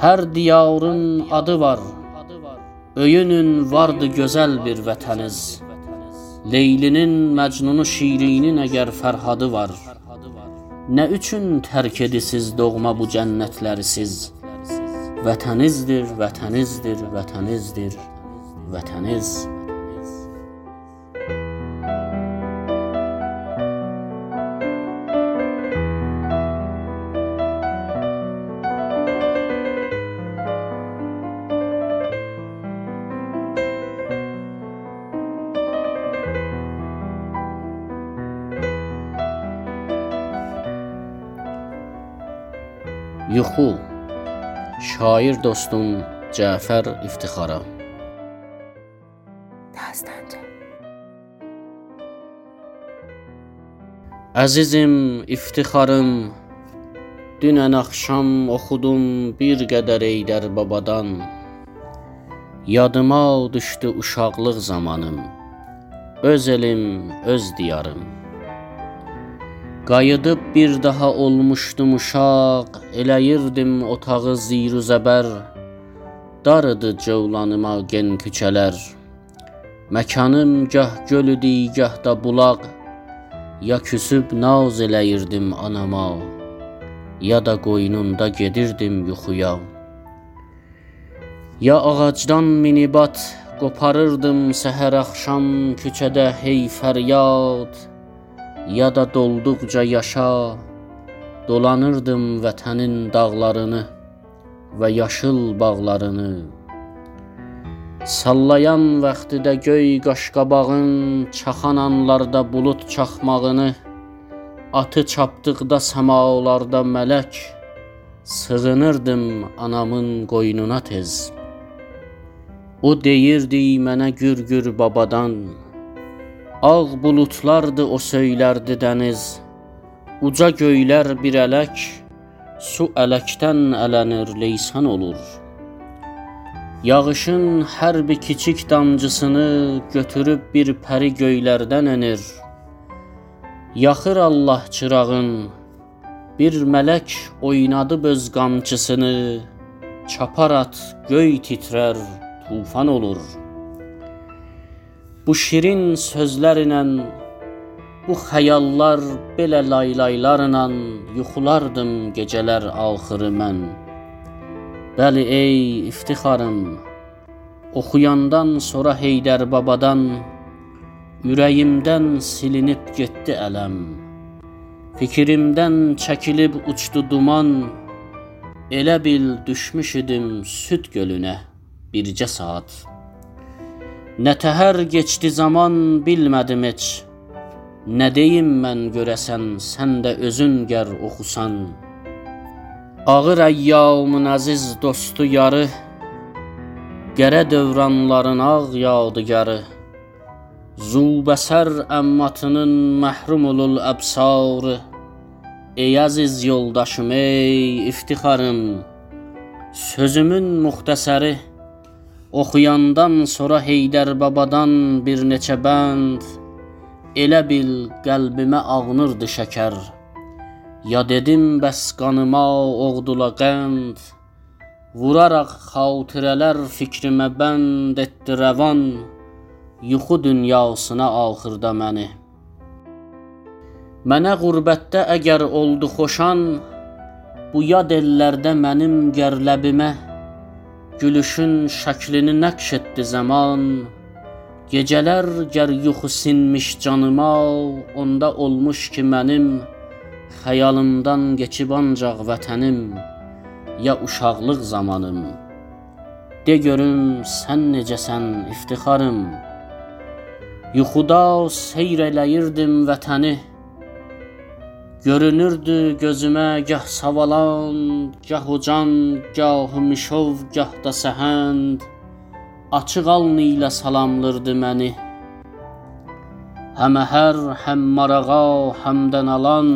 Hər diyarın adı var. Öyünün vardı gözəl bir vətəniz. Leylinin, Məcnunu, Şirinin əgər Fərhadı var. Nə üçün tərk edisiz doğma bu cənnətləri siz? Vətənizdir, vətənizdir, vətənizdir, vətəniz. Yuxu Şair dostum Cəfər İftixara. Dastancı Əzizim, iftixarım Dünən axşam oxudum bir qədər Eydər babadan. Yadıma düşdü uşaqlıq zamanım Öz elim, öz diyarım Qayıdıb bir daha olmuşdum uşaq, eləyirdim otağı ziru zəbər. Darıdı cövlanıma gen küçələr. Məkanım gah göl idi, gah da bulaq. Ya küsüb naz eləyirdim anama, ya da qoynunda gedirdim yuxuya. Ya ağacdan minibat qoparırdım səhər axşam küçədə hey fəryad ya da dolduqca yaşa dolanırdım vətənin dağlarını və yaşıl bağlarını. Sallayan vaxtidə göy qaşqabağın çaxan anlarda bulud çaxmağını, atı çapdıqda səmalarda mələk sığınırdım anamın qoynuna tez. O deyirdi mənə gür-gür babadan, Ağ buludlardı o söylərdi dəniz. Uca göylər bir ələk, su ələkdən ələnir, leysan olur. Yağışın hər bir kiçik damcısını götürüb bir pəri göylərdən enir. Yaxır Allah çırağın, bir mələk oynadıb öz qamçısını, çapar at göy titrər, tufan olur.'' Bu şirin sözlərlə, bu xəyallar belə laylaylarla yuxulardım gecələr axırı mən. Bəli ey iftixarım, oxuyandan sonra Heydər babadan ürəyimdən silinib getdi ələm. Fikrimdən çəkilib uçdu duman, elə bil düşmüş idim süd gölünə bircə saat. Nə təhər keçdi zaman bilmədim heç. Nə deyim mən görəsən, sən də özün gər oxusan. Ağır əyyamın əziz dostu yarı, Qərə dövranların ağ yadigarı. Zubəsər əmmatının məhrum olul əbsarı. Ey əziz yoldaşım, ey iftixarım, Sözümün muxtəsəri Oxuyandan sonra Heydər babadan bir neçə bənd. Elə bil qəlbimə ağnırdı şəkər. Ya dedim bəs qanıma oğdula qənd. Vuraraq xatirələr fikrimə bənd etdi rəvan. Yuxu dünyasına axırda məni. Mənə qürbətdə əgər oldu xoşan Bu yad ellərdə mənim gərləbimə Gülüşün şəklini nəqş etdi zaman. Gecələr gər yuxu sinmiş canıma Onda olmuş ki mənim Xəyalımdan keçib ancaq vətənim Ya uşaqlıq zamanım. De görüm sən necəsən iftixarım? Yuxuda seyr eləyirdim vətəni Görünürdü gözümə gah savalan, gah ucan, gah mişov, gah da səhənd. Açıq alnı ilə salamlırdı məni. Həm hər, həm marağa, həmdən alan,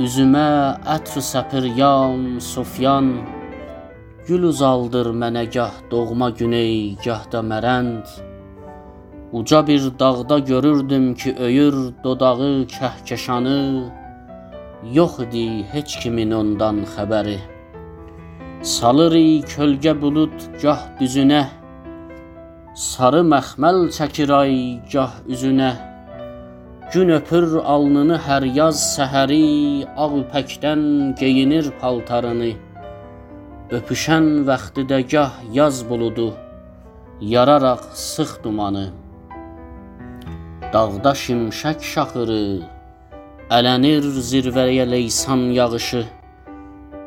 üzümə ətr səpir yam, sofyan. Gül uzaldır mənə gah doğma güney, gah da mərənd. Uca bir dağda görürdüm ki, öyür dodağı kəhkəşanı, yox idi heç kimin ondan xəbəri. Salırıq kölgə bulud gah düzünə, Sarı məxməl çəkir ay gah üzünə. Gün öpür alnını hər yaz səhəri, ağ ipəkdən geyinir paltarını. Öpüşən vaxtidə gah yaz buludu, yararaq sıx dumanı. Dağda şimşək şaxırı, ələnir zirvəyə leysan yağışı.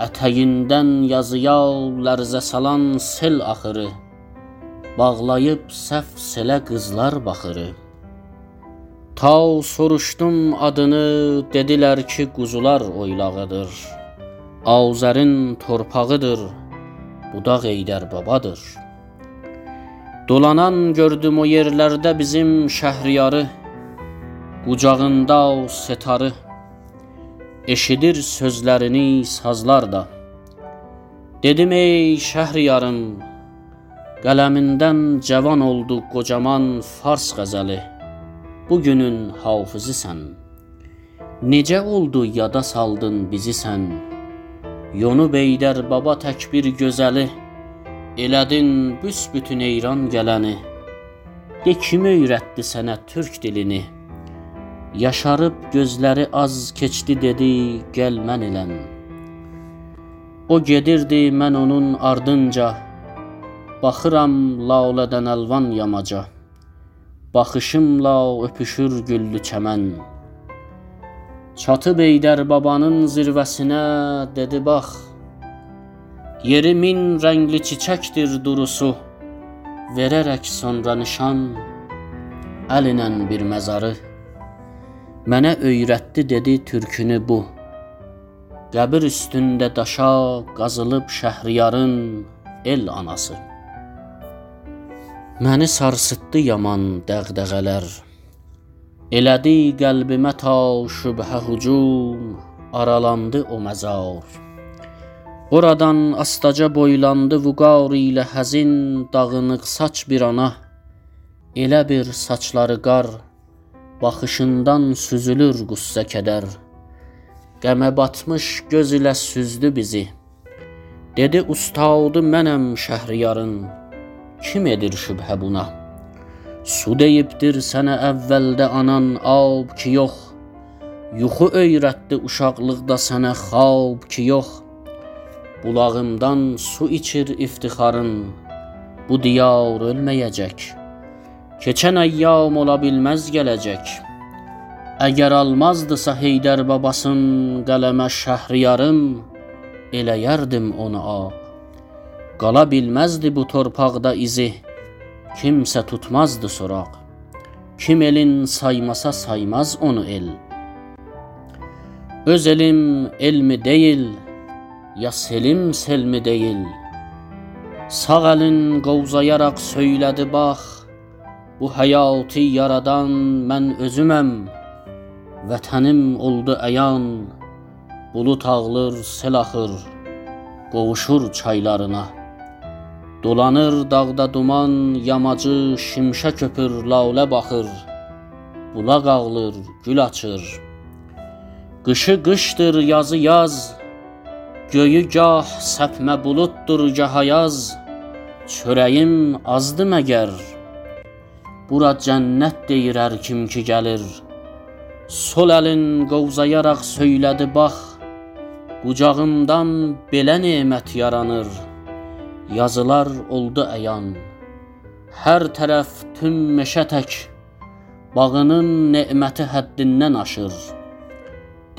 Ətəyindən yazıya lərzə salan sel axırı, Bağlayıb səf selə qızlar baxırı. Ta soruşdum adını, dedilər ki, quzular oylağıdır. Azərin torpağıdır, budaq Eydər babadır. Dolanan gördüm o yerlərdə bizim şəhriyarı, qucağında o setarı. Eşidir sözlərini sazlar da. Dedim ey Şəhriyarım, qələmindən cavan oldu qocaman fars qəzəli. Bu günün hafizisən. Necə oldu yada saldın bizi sən? Yonu Beydər baba tək bir gözəli, elədin büsbütün eyran gələni. De kim öyrətdi sənə türk dilini?' Yaşarıb gözləri az keçdi dedi, gəl mən ilən. O gedirdi, mən onun ardınca. Baxıram lalədən əlvan yamaca. Baxışımla öpüşür güllü çəmən. Çatıb Eydər babanın zirvəsinə dedi bax. Yeri min rəngli çiçəkdir durusu. Verərək sonra nişan əlinən bir məzarı Mənə öyrətdi dedi türkünü bu. Qəbir üstündə daşa qazılıb Şəhriyarın el anası. Məni sarsıtdı yaman dəğdəğələr. Elədi qəlbimə ta şübhə hücum, aralandı o məzar. Oradan astaca boylandı vüqar ilə həzin dağınıq saç bir ana. Elə bir saçları qar Baxışından süzülür qüssə kədər. Qəmə batmış göz ilə süzdü bizi. Dedi ustadı mənəm Şəhriyarın. Kim edir şübhə buna? Su deyibdir sənə əvvəldə anan ab ki yox. Yuxu öyrətdi uşaqlıqda sənə xab ki yox. Bulağımdan su içir iftixarın. Bu diyar ölməyəcək. Keçən əyyam ola bilməz gələcək. Əgər almazdısa Heydər babasın qələmə şəhriyarım, eləyərdim onu ab. Qala bilməzdi bu torpaqda izi, kimsə tutmazdı soraq. Kim elin saymasa saymaz onu el. Öz elim elmi deyil, ya selim selmi deyil. Sağ əlin qovzayaraq söylədi bax, Bu həyatı yaradan mən özüməm. Vətənim oldu əyan. Bulut ağlır, sel axır, qovuşur çaylarına. Dolanır dağda duman, yamacı şimşə köpür, lalə baxır. Bulaq ağlır, gül açır. Qışı qışdır, yazı yaz. Göyü gah səpmə buluddur, gah ayaz. Çörəyim azdı məgər? Bura cənnət deyir hər kim ki gəlir. Sol əlin qovzayaraq söylədi bax, Qucağımdan belə nemət yaranır. Yazılar oldu əyan. Hər tərəf tüm meşə tək, Bağının neməti həddindən aşır.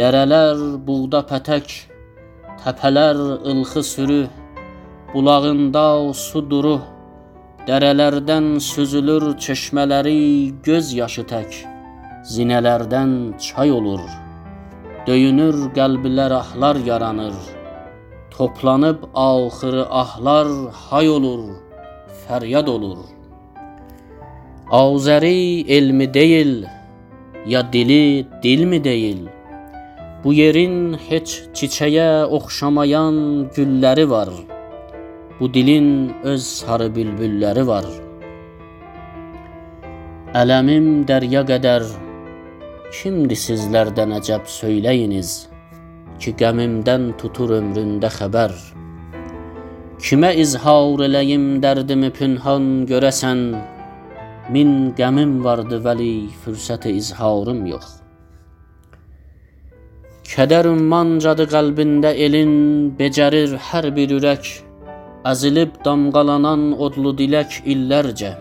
Dərələr buğda pətək, Təpələr ılxı sürü, Bulağında su duru, Dərələrdən süzülür çeşmələri göz yaşı tək, zinələrdən çay olur. Döyünür qəlblər ahlar yaranır. Toplanıb axırı ahlar hay olur, fəryad olur. Azəri elmi deyil, ya dili dilmi deyil? Bu yerin heç çiçəyə oxşamayan gülləri var.'' Bu dilin öz sarı bülbülləri var. Ələmim dərya qədər kimdir sizlərdən əcəb söyləyiniz ki, qəmimdən tutur ömründə xəbər. Kimə izhar eləyim dərdimi pünhan görəsən Min qəmim vardı vəli fürsəti izharım yox Kədər ümmancadı qəlbində elin becərir hər bir ürək Əzilib damğalanan odlu dilək illərcə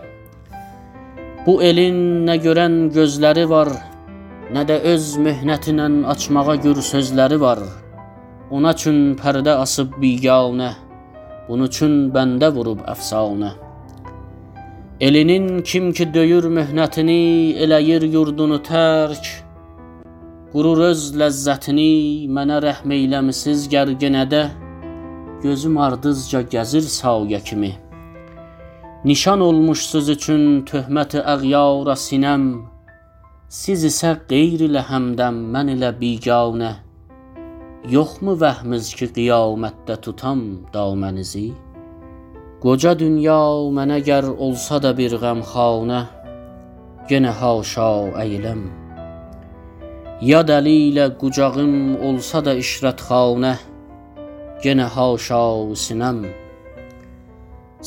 Bu elin nə görən gözləri var nə də öz möhnətinə açmağa gür sözləri var Ona üçün pərdə asıb biganə Bunun üçün bəndə vurub əfsanə. Elinin kim ki döyür möhnətini, eləyir yurdunu tərk. Qurur öz ləzzətini, mənə rəhm eyləmisiz gərginədə. Gözüm ardızca gəzir sayə kimi. Nişan olmuşsuz üçün töhməti əğyara sinəm. Siz isə qeyr ilə həmdəm, mən ilə biganə. Yoxmu vəhmiz ki, qiyamətdə tutam damənizi? Qoca dünya mənə gər olsa da bir qəmxanə, yenə haşa əyləm. Ya dəli ilə qucağım olsa da işrətxanə, yenə haşa sinəm.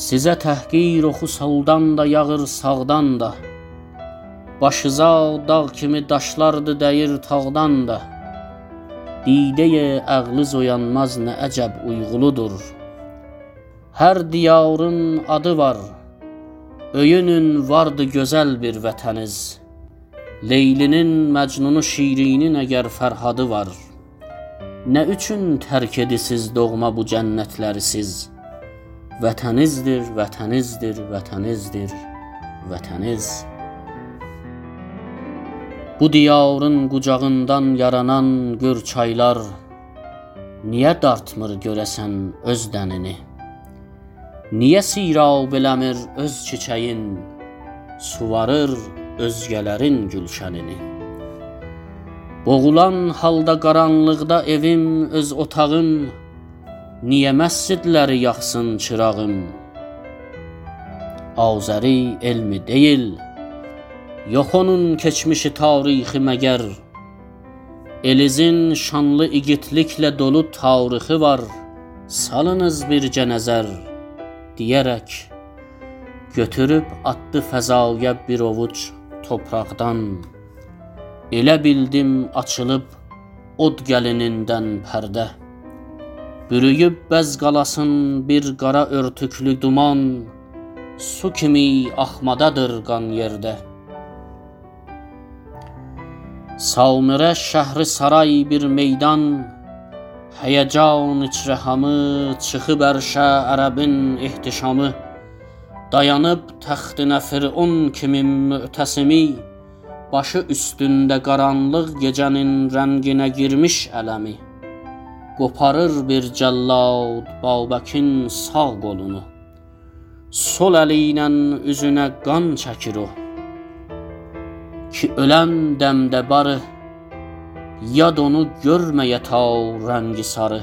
Sizə təhqir oxu soldan da yağır sağdan da. Başıza dağ kimi daşlardı dəyir tağdan da. Dideyə əqli oyanmaz nə əcəb uyğuludur. Hər diyarın adı var. Öyünün vardı gözəl bir vətəniz. Leylinin, Məcnunu, Şirinin əgər Fərhadı var. Nə üçün tərk edisiz doğma bu cənnətləri siz? Vətənizdir, vətənizdir, vətənizdir, vətəniz. Bu diyarın qucağından yaranan gör çaylar Niyə dartmır görəsən öz dənini? Niyə sirab eləmir öz çiçəyin? Suvarır özgələrin gülşənini. Boğulan halda qaranlıqda evim, öz otağım, niyə məscidləri yaxsın çırağım? Azəri elmi deyil, Yox onun keçmişi tarixi məgər Elizin şanlı igidliklə dolu tarixi var Salınız bircə nəzər deyərək Götürüb atdı fəzaya bir ovuc topraqdan. Elə bildim açılıb od gəlinindən pərdə. Bürüyüb bəz qalasın bir qara örtüklü duman Su kimi axmadadır qan yerdə. Salmirə şəhri saray bir meydan Həyəcan içrəhamı çıxıb ərşə ərəbin ehtişamı Dayanıb təxtinə firun kimi mütəsimi Başı üstündə qaranlıq gecənin rənginə girmiş ələmi. Qoparır bir cəllad Babəkin sağ qolunu. Sol əli ilə üzünə qan çəkir o. Ki ölən dəmdə barı Yad onu görməyə ta rəngi sarı.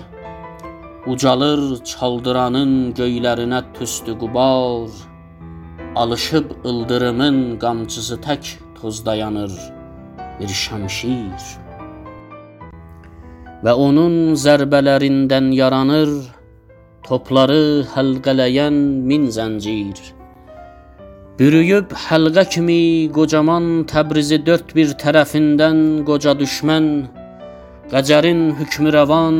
Ucalır çaldıranın göylərinə tüstü qubar Alışıb ıldırımın qamçısı tək toz dayanır bir şəmşir. Və onun zərbələrindən yaranır Topları həlqələyən min zəncir. Bürüyüb həlqə kimi qocaman Təbrizi dörd bir tərəfindən qoca düşmən Qəcərin hükmürəvan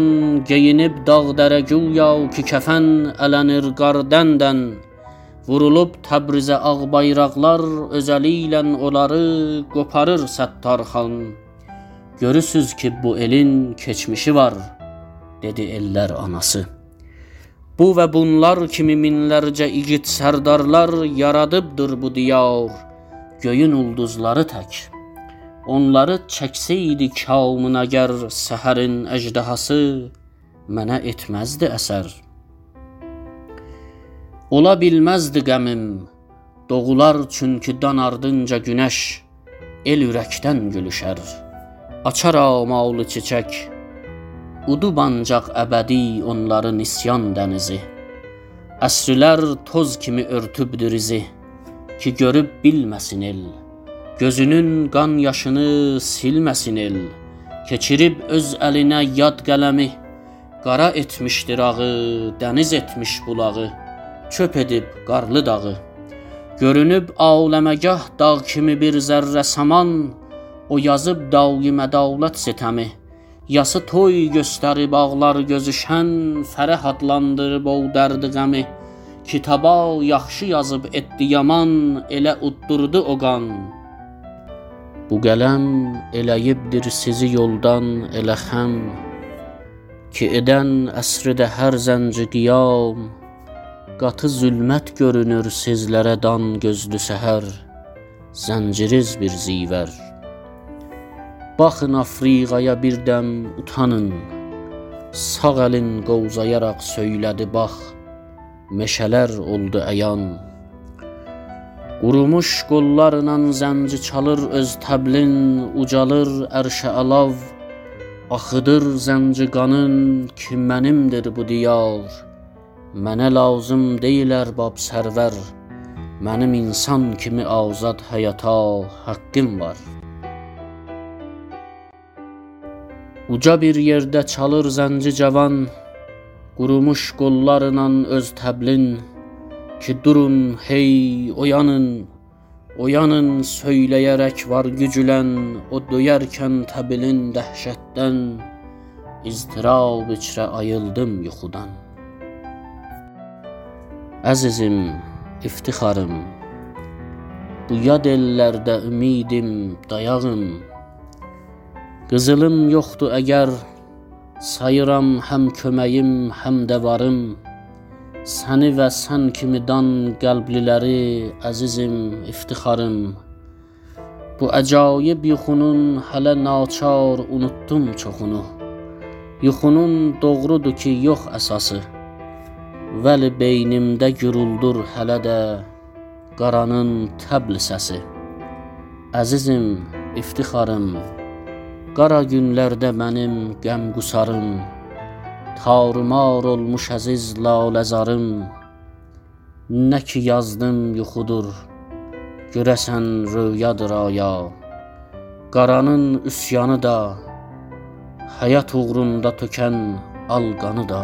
geyinib dağ-dərə güya ki kəfən ələnir qardəndən Vurulub Təbrizə ağ bayraqlar özəli ilə onları qoparır Səttar xan Görürsüz ki bu elin keçmişi var dedi ellər anası Bu və bunlar kimi minlərcə igid sərdarlar yaradıbdır bu diyar, göyün ulduzları tək. Onları çəksəydi kamın əgər səhərin əjdahası mənə etməzdi əsər. Ola bilməzdi qəmim, doğular çünki dan ardınca günəş el ürəkdən gülüşər. Açar amalı çiçək, Udub ancaq əbədi onların isyan dənizi. Əsrlər toz kimi örtübdür izi ki görüb bilməsin el. Gözünün qan yaşını silməsin el. Keçirib öz əlinə yad qələmi, Qara etmişdir ağı, dəniz etmiş bulağı, çöp edib qarlı dağı. Görünüb aləməgah dağ kimi bir zərrə saman, o yazıb daimə dövlət sitəmi. Yası toy göstərib ağlar gözüşən, fərəh adlandırıb o dərdi qəmi. Kitaba yaxşı yazıb etdi yaman, elə uddurdu o qan. Bu qələm eləyibdir sizi yoldan elə xəm ki edən əsrdə hər zənci qiyam qatı zülmət görünür sizlərə dan gözlü səhər. Zənciriz bir zivər. Baxın Afriqaya birdəm utanın. Sağ əlin qovzayaraq söylədi bax. Meşələr oldu əyan. Qurumuş qollarla zənci çalır öz təblin, ucalır ərşə alav, axıdır zənci qanın ki mənimdir bu diyar. Mənə lazım deyil ərbab sərvər, mənim insan kimi azad həyata haqqım var. Uca bir yerdə çalır zənci cavan, qurumuş qollarla öz təblin, ki durun hey oyanın Oyanın söyləyərək var gücülən O döyərkən təbilin dəhşətdən. İztirab içrə ayıldım yuxudan Əzizim, iftixarım Bu yad ellərdə ümidim, dayağım Qızılım yoxdur əgər Sayıram həm köməyim, həm də varım Səni və sən kimi dan qəlbliləri, əzizim, iftixarım. Bu əcaib yuxunun hələ naçar unutdum çoxunu. Yuxunun doğrudur ki, yox əsası. Vəli beynimdə güruldur hələ də qaranın təbl səsi. Əzizim, iftixarım. Qara günlərdə mənim qəm qusarım. Tarumar olmuş əziz laləzarım Nə ki yazdım yuxudur Görəsən röyadır aya Qaranın üsyanı da Həyat uğrunda tökən alqanı da